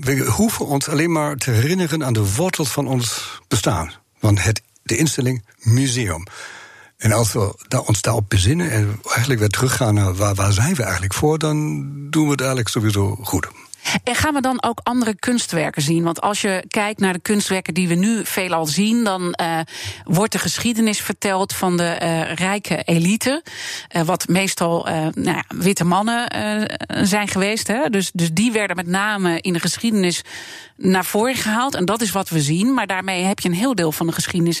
we hoeven ons alleen maar te herinneren aan de wortels van ons bestaan. Want het, de instelling museum. En als we ons daarop bezinnen en eigenlijk weer teruggaan naar waar, waar zijn we eigenlijk voor, dan doen we het eigenlijk sowieso goed. En gaan we dan ook andere kunstwerken zien? Want als je kijkt naar de kunstwerken die we nu veelal zien, dan uh, wordt de geschiedenis verteld van de uh, rijke elite. Uh, wat meestal nou ja, witte mannen zijn geweest. Hè? Dus, dus die werden met name in de geschiedenis naar voren gehaald. En dat is wat we zien. Maar daarmee heb je een heel deel van de geschiedenis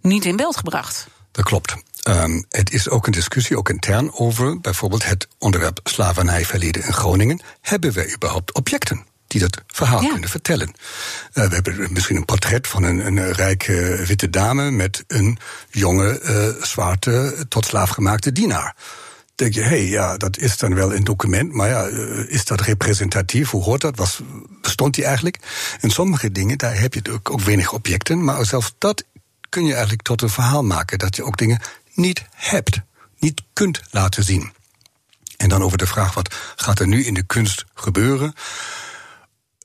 niet in beeld gebracht. Dat klopt. Um, het is ook een discussie, ook intern, over bijvoorbeeld het onderwerp slavernijverleden in Groningen. Hebben wij überhaupt objecten? die dat verhaal kunnen vertellen. Uh, we hebben misschien een portret van een, een rijke witte dame met een jonge uh, zwarte tot slaafgemaakte dienaar denk je, hé, hey, ja, dat is dan wel een document, maar ja, is dat representatief? Hoe hoort dat? Was, bestond die eigenlijk? En sommige dingen, daar heb je ook, ook weinig objecten, maar zelfs dat kun je eigenlijk tot een verhaal maken, dat je ook dingen niet hebt, niet kunt laten zien. En dan over de vraag, wat gaat er nu in de kunst gebeuren?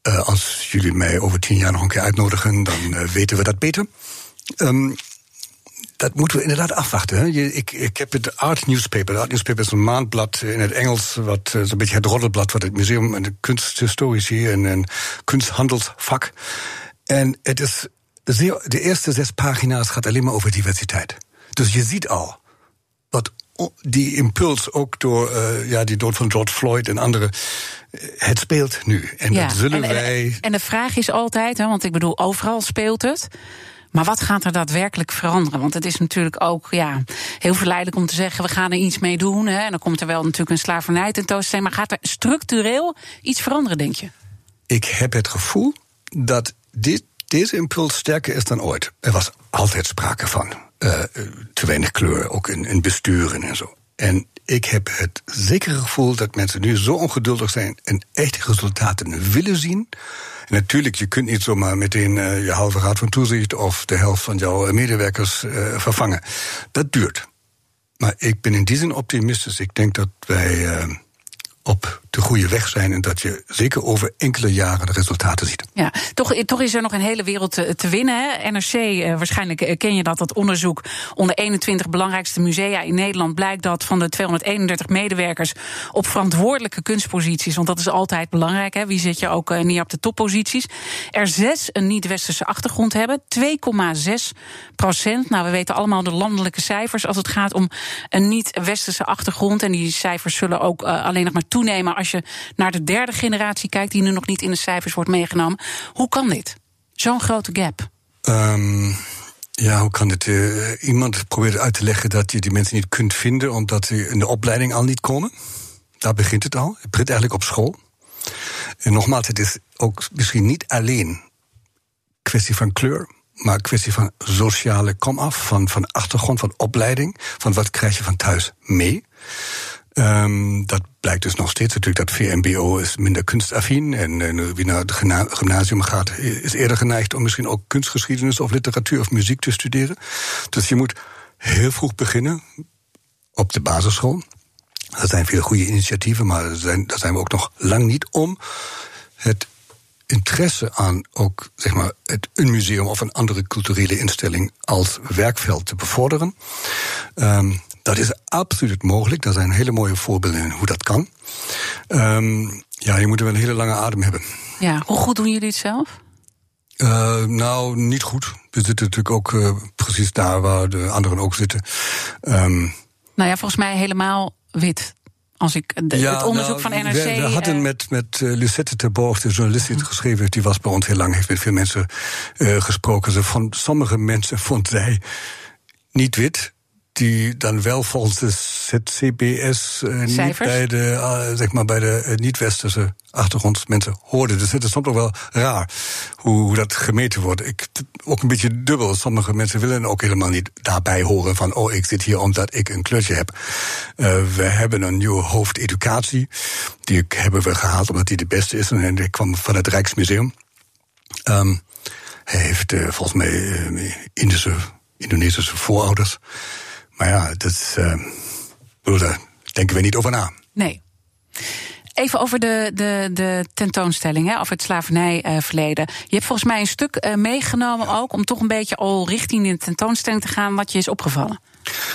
Uh, als jullie mij over tien jaar nog een keer uitnodigen, dan uh, weten we dat beter. Um, dat moeten we inderdaad afwachten. Ik, ik heb het Art Newspaper. De Art Newspaper is een maandblad in het Engels, wat uh, zo'n beetje het roddelblad wat het museum en de kunsthistorici en een kunsthandelsvak. En het is de eerste zes pagina's gaat alleen maar over diversiteit. Dus je ziet al wat die impuls ook door uh, ja, die dood van George Floyd en anderen. Uh, het speelt nu. En ja, dat zullen en, wij. En de vraag is altijd, hè, want ik bedoel, overal speelt het. Maar wat gaat er daadwerkelijk veranderen? Want het is natuurlijk ook ja, heel verleidelijk om te zeggen: we gaan er iets mee doen. Hè, en dan komt er wel natuurlijk een slavernij tentoonstelling. Maar gaat er structureel iets veranderen, denk je? Ik heb het gevoel dat dit, deze impuls sterker is dan ooit. Er was altijd sprake van uh, te weinig kleur, ook in, besturen en zo. En ik heb het zekere gevoel dat mensen nu zo ongeduldig zijn en echte resultaten willen zien. En natuurlijk, je kunt niet zomaar meteen uh, je halve raad van toezicht of de helft van jouw medewerkers uh, vervangen. Dat duurt. Maar ik ben in die zin optimistisch. Ik denk dat wij op de goede weg zijn en dat je zeker over enkele jaren de resultaten ziet. Ja, toch, toch is er nog een hele wereld te, winnen. Hè? NRC, eh, waarschijnlijk eh, ken je dat, dat onderzoek onder 21 belangrijkste musea in Nederland blijkt dat van de 231 medewerkers op verantwoordelijke kunstposities, want dat is altijd belangrijk, hè? wie zit je ook uh, niet op de topposities, er zes een niet-westerse achtergrond hebben, 2,6 procent. Nou, we weten allemaal de landelijke cijfers als het gaat om een niet-westerse achtergrond en die cijfers zullen ook uh, alleen nog maar toenemen als je naar de derde generatie kijkt, die nu nog niet in de cijfers wordt meegenomen. Hoe kan dit? Zo'n grote gap. Um, ja, hoe kan dit? Uh, iemand probeert uit te leggen dat je die mensen niet kunt vinden omdat ze in de opleiding al niet komen. Daar begint het al. Het begint eigenlijk op school. En nogmaals, het is ook misschien niet alleen kwestie van kleur, maar kwestie van sociale komaf, van, van achtergrond, van opleiding, van wat krijg je van thuis mee. Um, dat blijkt dus nog steeds natuurlijk dat VMBO is minder kunstaffin. En, en wie naar het gymnasium gaat, is eerder geneigd om misschien ook kunstgeschiedenis of literatuur of muziek te studeren. Dus je moet heel vroeg beginnen op de basisschool. Er zijn veel goede initiatieven, maar daar zijn, zijn we ook nog lang niet om het interesse aan ook zeg maar, het, een museum of een andere culturele instelling als werkveld te bevorderen. Um, dat is absoluut mogelijk. Daar zijn hele mooie voorbeelden in hoe dat kan. Um, ja, je moet er wel een hele lange adem hebben. Ja, hoe goed doen jullie het zelf? Uh, nou, niet goed. We zitten natuurlijk ook uh, precies daar waar de anderen ook zitten. Um, nou ja, volgens mij helemaal wit. Als ik de, ja, het onderzoek nou, van NRC. We, we hadden uh, met, met Lucette de Borg, de journalist die het geschreven heeft, die was bij ons heel lang, heeft met veel mensen gesproken. Ze van sommige mensen vond zij niet wit die dan wel volgens de ZCBS uh, niet bij de, uh, zeg maar bij de uh, niet-westerse achtergrondmensen hoorden. Dus het is soms ook wel raar hoe, hoe, dat gemeten wordt. Ik, ook een beetje dubbel. Sommige mensen willen ook helemaal niet daarbij horen van... oh, ik zit hier omdat ik een kleurtje heb. we hebben een nieuwe hoofdeducatie. Die hebben we gehaald omdat die de beste is. En die kwam van het Rijksmuseum. Um, hij heeft volgens mij Indische, Indonesische voorouders... Maar ja, dat, uh, daar denken we niet over na. Nee. Even over de, de, de tentoonstelling, hè, over het slavernijverleden. Uh, je hebt volgens mij een stuk uh, meegenomen ook... om toch een beetje al richting de tentoonstelling te gaan... wat je is opgevallen.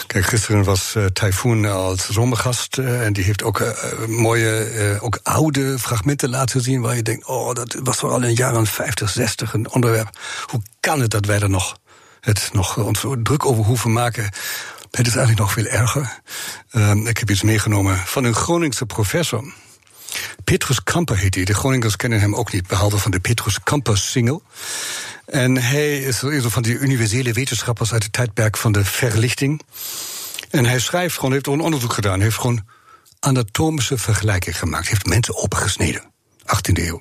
Kijk, gisteren was uh, Typhoon als zomergast. Uh, en die heeft ook uh, mooie, ook oude fragmenten laten zien. waar je denkt: oh, dat was vooral in de jaren 50, 60 een onderwerp. Hoe kan het dat wij er nog, het nog ons druk over hoeven maken? Het is eigenlijk nog veel erger. Uh, ik heb iets meegenomen van een Groningse professor. Petrus Kamper heet hij. De Groningers kennen hem ook niet, behalve van de Petrus Kamper-single. En hij is een van die universele wetenschappers uit het tijdperk van de verlichting. En hij schrijft gewoon, heeft een onderzoek gedaan, heeft gewoon anatomische vergelijkingen gemaakt, heeft mensen opgesneden. 18e eeuw.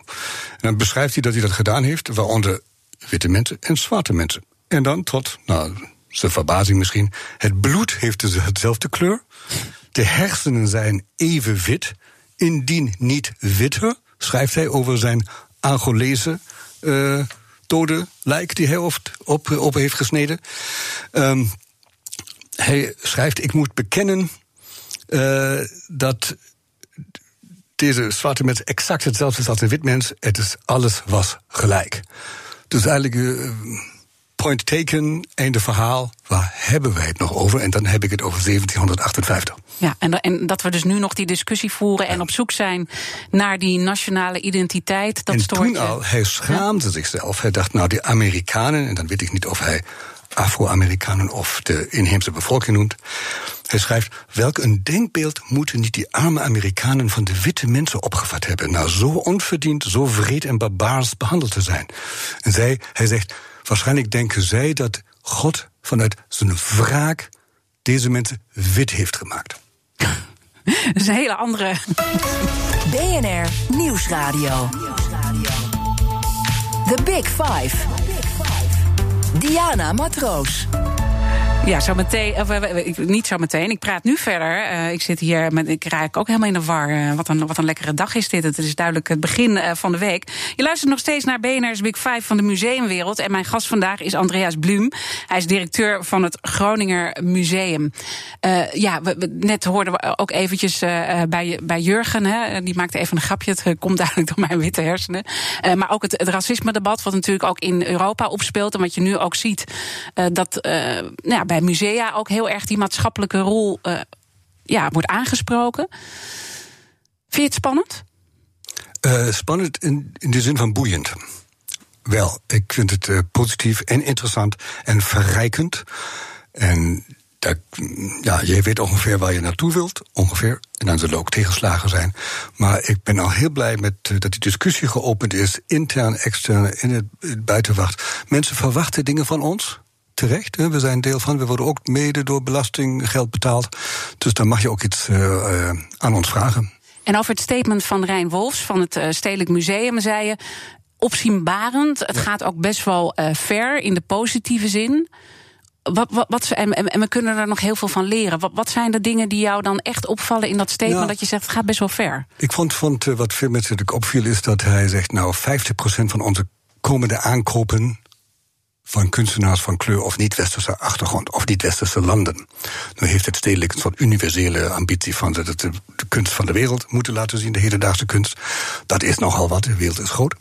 En dan beschrijft hij dat hij dat gedaan heeft, waaronder witte mensen en zwarte mensen. En dan tot, nou, zijn verbazing misschien, het bloed heeft dus hetzelfde kleur. De hersenen zijn even wit, indien niet witter, schrijft hij over zijn Angolese uh, dode lijk die hij op, op, op heeft gesneden. Um, hij schrijft: Ik moet bekennen uh, dat deze zwarte mens exact hetzelfde is als een wit mens. Het is alles was gelijk. Dus eigenlijk. Uh, point taken, einde verhaal. Waar hebben wij het nog over? En dan heb ik het over 1758. Ja, en, en dat we dus nu nog die discussie voeren en op zoek zijn naar die nationale identiteit. Dat en toen al, hij schaamde zichzelf. Hij dacht, nou, die Amerikanen, en dan weet ik niet of hij Afro-Amerikanen of de inheemse bevolking noemt. Hij schrijft: Welk een denkbeeld moeten niet die arme Amerikanen van de witte mensen opgevat hebben, nou zo onverdiend, zo vreed en barbaars behandeld te zijn. En zij, hij zegt: Waarschijnlijk denken zij dat God vanuit zijn wraak deze mensen wit heeft gemaakt. Dat is een hele andere. BNR Nieuwsradio. The Big Five. Diana Matroos. Ja, zo meteen, of, eh, niet zo meteen. Ik praat nu verder. Uh, ik zit hier met, ik raak ook helemaal in de war. Uh, wat, een, wat een lekkere dag is dit. Het is duidelijk het begin van de week. Je luistert nog steeds naar BNR's Big Five van de museumwereld. En mijn gast vandaag is Andreas Blum. Hij is directeur van het Groninger Museum. ja, we, net hoorden we ook eventjes bij, bij Jurgen. Hè, die maakte even een grapje. Het komt duidelijk door mijn witte hersenen. maar ook het, het racisme-debat, wat natuurlijk ook in Europa opspeelt. En wat je nu ook ziet, dat nou ja, bij musea ook heel erg die maatschappelijke rol uh, ja, wordt aangesproken. Vind je het spannend? Uh, spannend in, in de zin van boeiend. Wel, ik vind het uh, positief en interessant en verrijkend. En ja, je weet ongeveer waar je naartoe wilt, ongeveer. En dan zullen ook tegenslagen zijn. Maar ik ben al heel blij met dat die discussie geopend is, intern, extern, in het buitenwacht. Mensen verwachten dingen van ons terecht. Hè. We zijn deel van. We worden ook mede door belastinggeld betaald. Dus dan mag je ook iets uh, aan ons vragen. En over het statement van Rijn Wolfs van het uh, Stedelijk Museum zei je. Opzienbarend. Het gaat ook best wel ver in de positieve zin. Wat, wat, wat, en, en, we kunnen er nog heel veel van leren. Wat, wat zijn de dingen die jou dan echt opvallen in dat statement nou, dat je zegt het gaat best wel ver? Ik vond, vond wat veel mensen natuurlijk opviel is dat hij zegt nou 50% van onze komende aankopen van kunstenaars van kleur of niet-westerse achtergrond of niet-westerse landen. Nu heeft het stedelijk een soort universele ambitie van de, de, de, kunst van de wereld moeten laten zien, de hedendaagse kunst. Dat is nogal wat, de wereld is groot.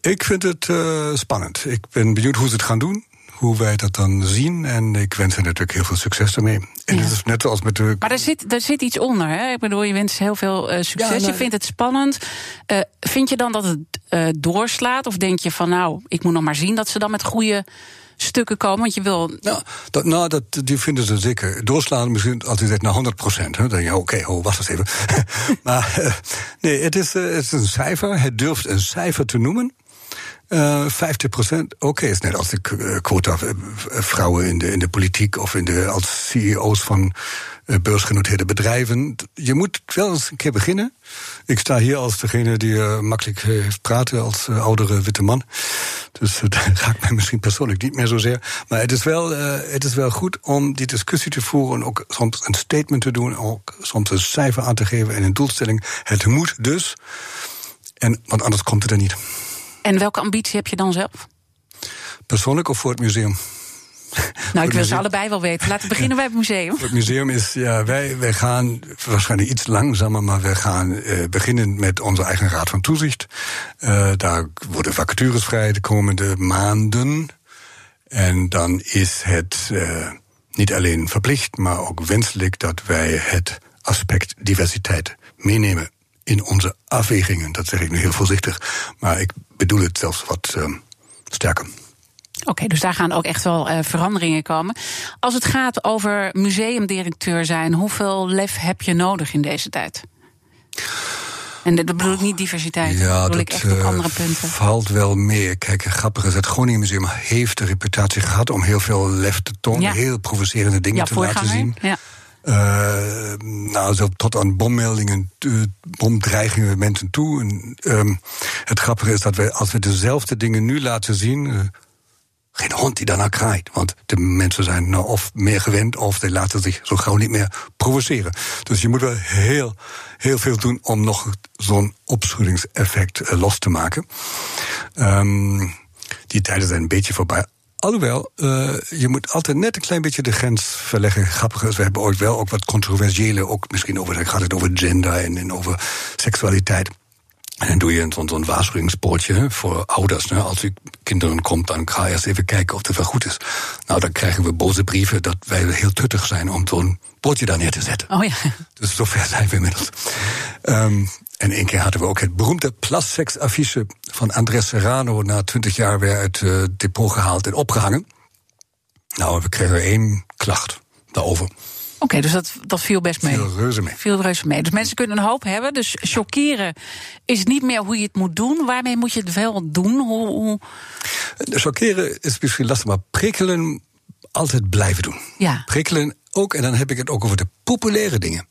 Ik vind het uh, spannend. Ik ben benieuwd hoe ze het gaan doen hoe wij dat dan zien. En ik wens hen natuurlijk heel veel succes daarmee. En ja. het is net als met de. Maar er zit, er zit iets onder. Hè? Ik bedoel, je wens heel veel uh, succes. Ja, nou, je vindt het spannend. Uh, vind je dan dat het uh, doorslaat? Of denk je van nou, ik moet nog maar zien dat ze dan met goede stukken komen? Want je wil. Nou, dat, nou, dat, die vinden ze zeker. Doorslaan misschien als zegt naar 100 procent. Dan denk je, oké, oh, wacht eens even. maar nee, het is, het is een cijfer. Het durft een cijfer te noemen. Uh, 50 procent, oké, is net als de quota vrouwen in de, in de politiek of in de, als CEO's van beursgenoteerde bedrijven. Je moet wel eens een keer beginnen. Ik sta hier als degene die uh, makkelijk heeft praten als uh, oudere witte man. Dus dat raakt mij misschien persoonlijk niet meer zozeer. Maar het is, wel, het is wel goed om die discussie te voeren en ook soms een statement te doen, ook soms een cijfer aan te geven en een doelstelling. Het moet dus. En, want anders komt het er niet. En welke ambitie heb je dan zelf? Persoonlijk of voor het museum? Nou, ik wil ze allebei wel weten. Laten we beginnen bij het museum. Het museum is, ja, wij, wij gaan waarschijnlijk iets langzamer, maar we gaan uh, beginnen met onze eigen raad van toezicht. Uh, daar worden vacatures vrij de komende maanden. En dan is het uh, niet alleen verplicht, maar ook wenselijk dat wij het aspect diversiteit meenemen in onze afwegingen. Dat zeg ik nu heel voorzichtig, maar ik bedoel het zelfs wat uh, sterker. Oké, okay, dus daar gaan ook echt wel uh, veranderingen komen. Als het gaat over museumdirecteur zijn, hoeveel lef heb je nodig in deze tijd? En dat bedoel ik niet diversiteit. Ja, dat bedoel ik echt op eh, andere punten. valt wel meer. Kijk, grappig is, het Groningen Museum heeft de reputatie gehad om heel veel lef te tonen, ja. heel provocerende dingen ja, te laten zien. Ja. Uh, nou, zo tot aan bommeldingen, uh, bomdreigingen mensen toe. En, uh, het grappige is dat we, als we dezelfde dingen nu laten zien. Uh, geen hond die daarna kraait. Want de mensen zijn nou of meer gewend of ze laten zich zo gauw niet meer provoceren. Dus je moet wel heel, heel veel doen om nog zo'n opschuddingseffect los te maken. Um, die tijden zijn een beetje voorbij. Alhoewel, uh, je moet altijd net een klein beetje de grens verleggen. Grappig is, we hebben ooit wel ook wat controversiële, ook misschien over, gaat het over gender en, en over seksualiteit. En dan doe je zo'n zo waarschuwingspoortje voor ouders. Ne? Als u kinderen komt, dan ga je eens even kijken of het wel goed is. Nou, dan krijgen we boze brieven dat wij heel tuttig zijn om zo'n poortje daar neer te zetten. Oh ja. Dus zover zijn we inmiddels. Um, en één keer hadden we ook het beroemde plassex-affiche van Andres Serrano... na twintig jaar weer uit het uh, depot gehaald en opgehangen. Nou, we kregen één klacht daarover. Oké, okay, dus dat, dat viel best mee. Viel reuze mee. Viel reuze mee. Dus mensen kunnen een hoop hebben. Dus chockeren is niet meer hoe je het moet doen. Waarmee moet je het wel doen? Hoe, hoe... Chockeren is misschien lastig, maar prikkelen altijd blijven doen. Ja. Prikkelen ook, en dan heb ik het ook over de populaire dingen.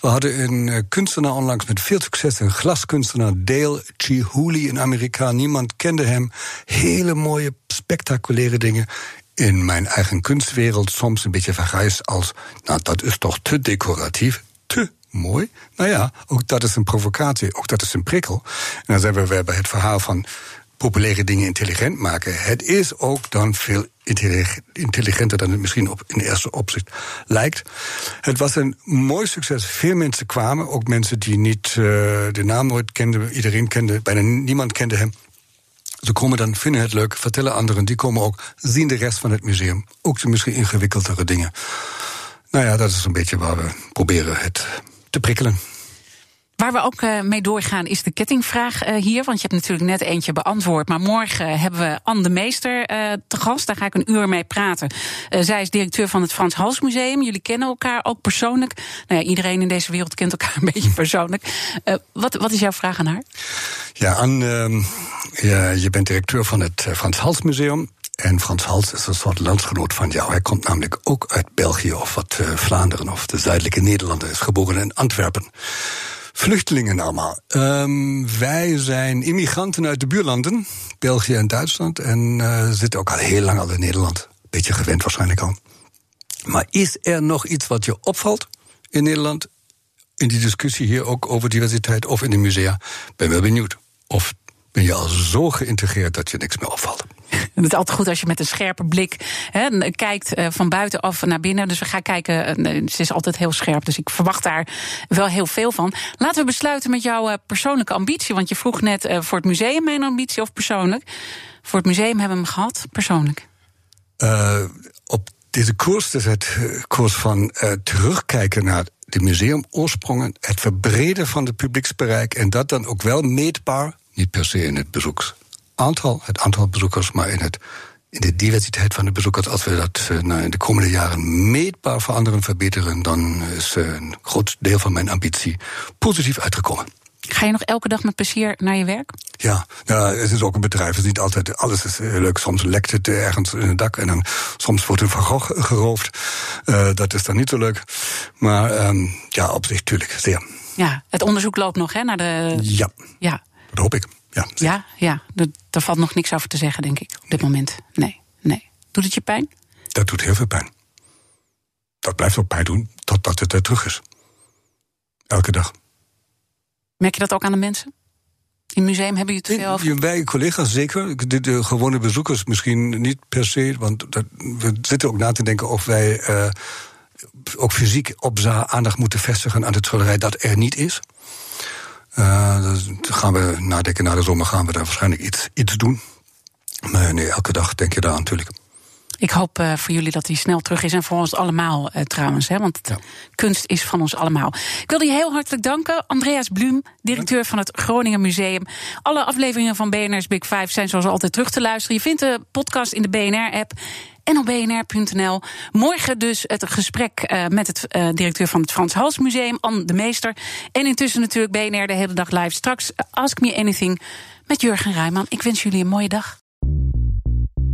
We hadden een uh, kunstenaar onlangs met veel succes, een glaskunstenaar, Dale Chihuly, een Amerikaan. Niemand kende hem. Hele mooie, spectaculaire dingen. In mijn eigen kunstwereld soms een beetje vergrijs als, nou dat is toch te decoratief, te mooi. Nou ja, ook dat is een provocatie, ook dat is een prikkel. En dan zijn we weer bij het verhaal van populaire dingen intelligent maken. Het is ook dan veel intelligenter dan het misschien op, in eerste opzicht lijkt. Het was een mooi succes. Veel mensen kwamen, ook mensen die niet uh, de naam nooit kenden. Iedereen kende, bijna niemand kende hem. Ze komen dan, vinden het leuk, vertellen anderen. Die komen ook, zien de rest van het museum. Ook de misschien ingewikkeldere dingen. Nou ja, dat is een beetje waar we proberen het te prikkelen. Waar we ook uh, mee doorgaan is de kettingvraag uh, hier. Want je hebt natuurlijk net eentje beantwoord. Maar morgen hebben we Anne de Meester te gast. Daar ga ik een uur mee praten. zij is directeur van het Frans Hals Museum. Jullie kennen elkaar ook persoonlijk. Nou ja, iedereen in deze wereld kent elkaar een beetje persoonlijk. wat, wat is jouw vraag aan haar? Ja, Anne, ja, je bent directeur van het Frans Hals Museum. En Frans Hals is een soort landsgenoot van jou. Hij komt namelijk ook uit België of wat Vlaanderen of de zuidelijke Nederlanden. Is geboren in Antwerpen vluchtelingen allemaal. Um, wij zijn immigranten uit de buurlanden, België en Duitsland, en uh, zitten ook al heel lang al in Nederland. Beetje gewend waarschijnlijk al. Maar is er nog iets wat je opvalt in Nederland? In die discussie hier ook over diversiteit of in de musea? Ben wel benieuwd. Of ben je al zo geïntegreerd dat je niks meer opvalt? Het is altijd goed als je met een scherpe blik hè, kijkt uh, van buitenaf naar binnen. Dus we gaan kijken. Uh, ze is altijd heel scherp. Dus ik verwacht daar wel heel veel van. Laten we besluiten met jouw uh, persoonlijke ambitie. Want je vroeg net voor het museum mijn ambitie of persoonlijk. Voor het museum hebben we hem gehad, persoonlijk. op deze koers, dus het koers van terugkijken naar de museumoorsprongen, het verbreden van het publieksbereik en dat dan ook wel meetbaar, niet per se in het bezoeks aantal, het aantal bezoekers, maar in, het, in de diversiteit van de bezoekers. Als we dat uh, nou, in de komende jaren meetbaar veranderen, verbeteren, dan is uh, een groot deel van mijn ambitie positief uitgekomen. Ga je nog elke dag met plezier naar je werk? Ja, nou, het is ook een bedrijf. Het is niet altijd alles is leuk. Soms lekt het ergens in het dak en dan soms wordt een Van Gogh geroofd. Uh, dat is dan niet zo leuk. Maar um, ja, op zich, tuurlijk, zeer. Ja, het onderzoek loopt nog, hè? Naar de... Ja, ja. dat hoop ik. Ja, ja, ja. Daar valt nog niks over te zeggen, denk ik, op dit moment. Nee, nee. Doet het je pijn? Dat doet heel veel pijn. Dat blijft ook pijn doen totdat het er terug is. Elke dag. Merk je dat ook aan de mensen? In het museum hebben je te veel over? Wij collega's zeker. De, de, gewone bezoekers misschien niet per se. Want dat, we zitten ook na te denken of wij uh, ook fysiek op aandacht moeten vestigen aan de schilderij dat er niet is. Uh, dan gaan we nadenken na de zomer gaan we daar waarschijnlijk iets, iets doen. Maar nee, elke dag denk je daar natuurlijk. Ik hoop uh, voor jullie dat hij snel terug is. En voor ons allemaal uh, trouwens. Hè, want ja. kunst is van ons allemaal. Ik wil je heel hartelijk danken. Andreas Blum, directeur van het Groningen Museum. Alle afleveringen van BNR's Big Five zijn zoals altijd terug te luisteren. Je vindt de podcast in de BNR-app en op bnr.nl. Morgen dus het gesprek uh, met het uh, directeur van het Frans Hals Museum, Anne de Meester. En intussen natuurlijk BNR de hele dag live. Straks Ask Me Anything met Jurgen Rijman. Ik wens jullie een mooie dag.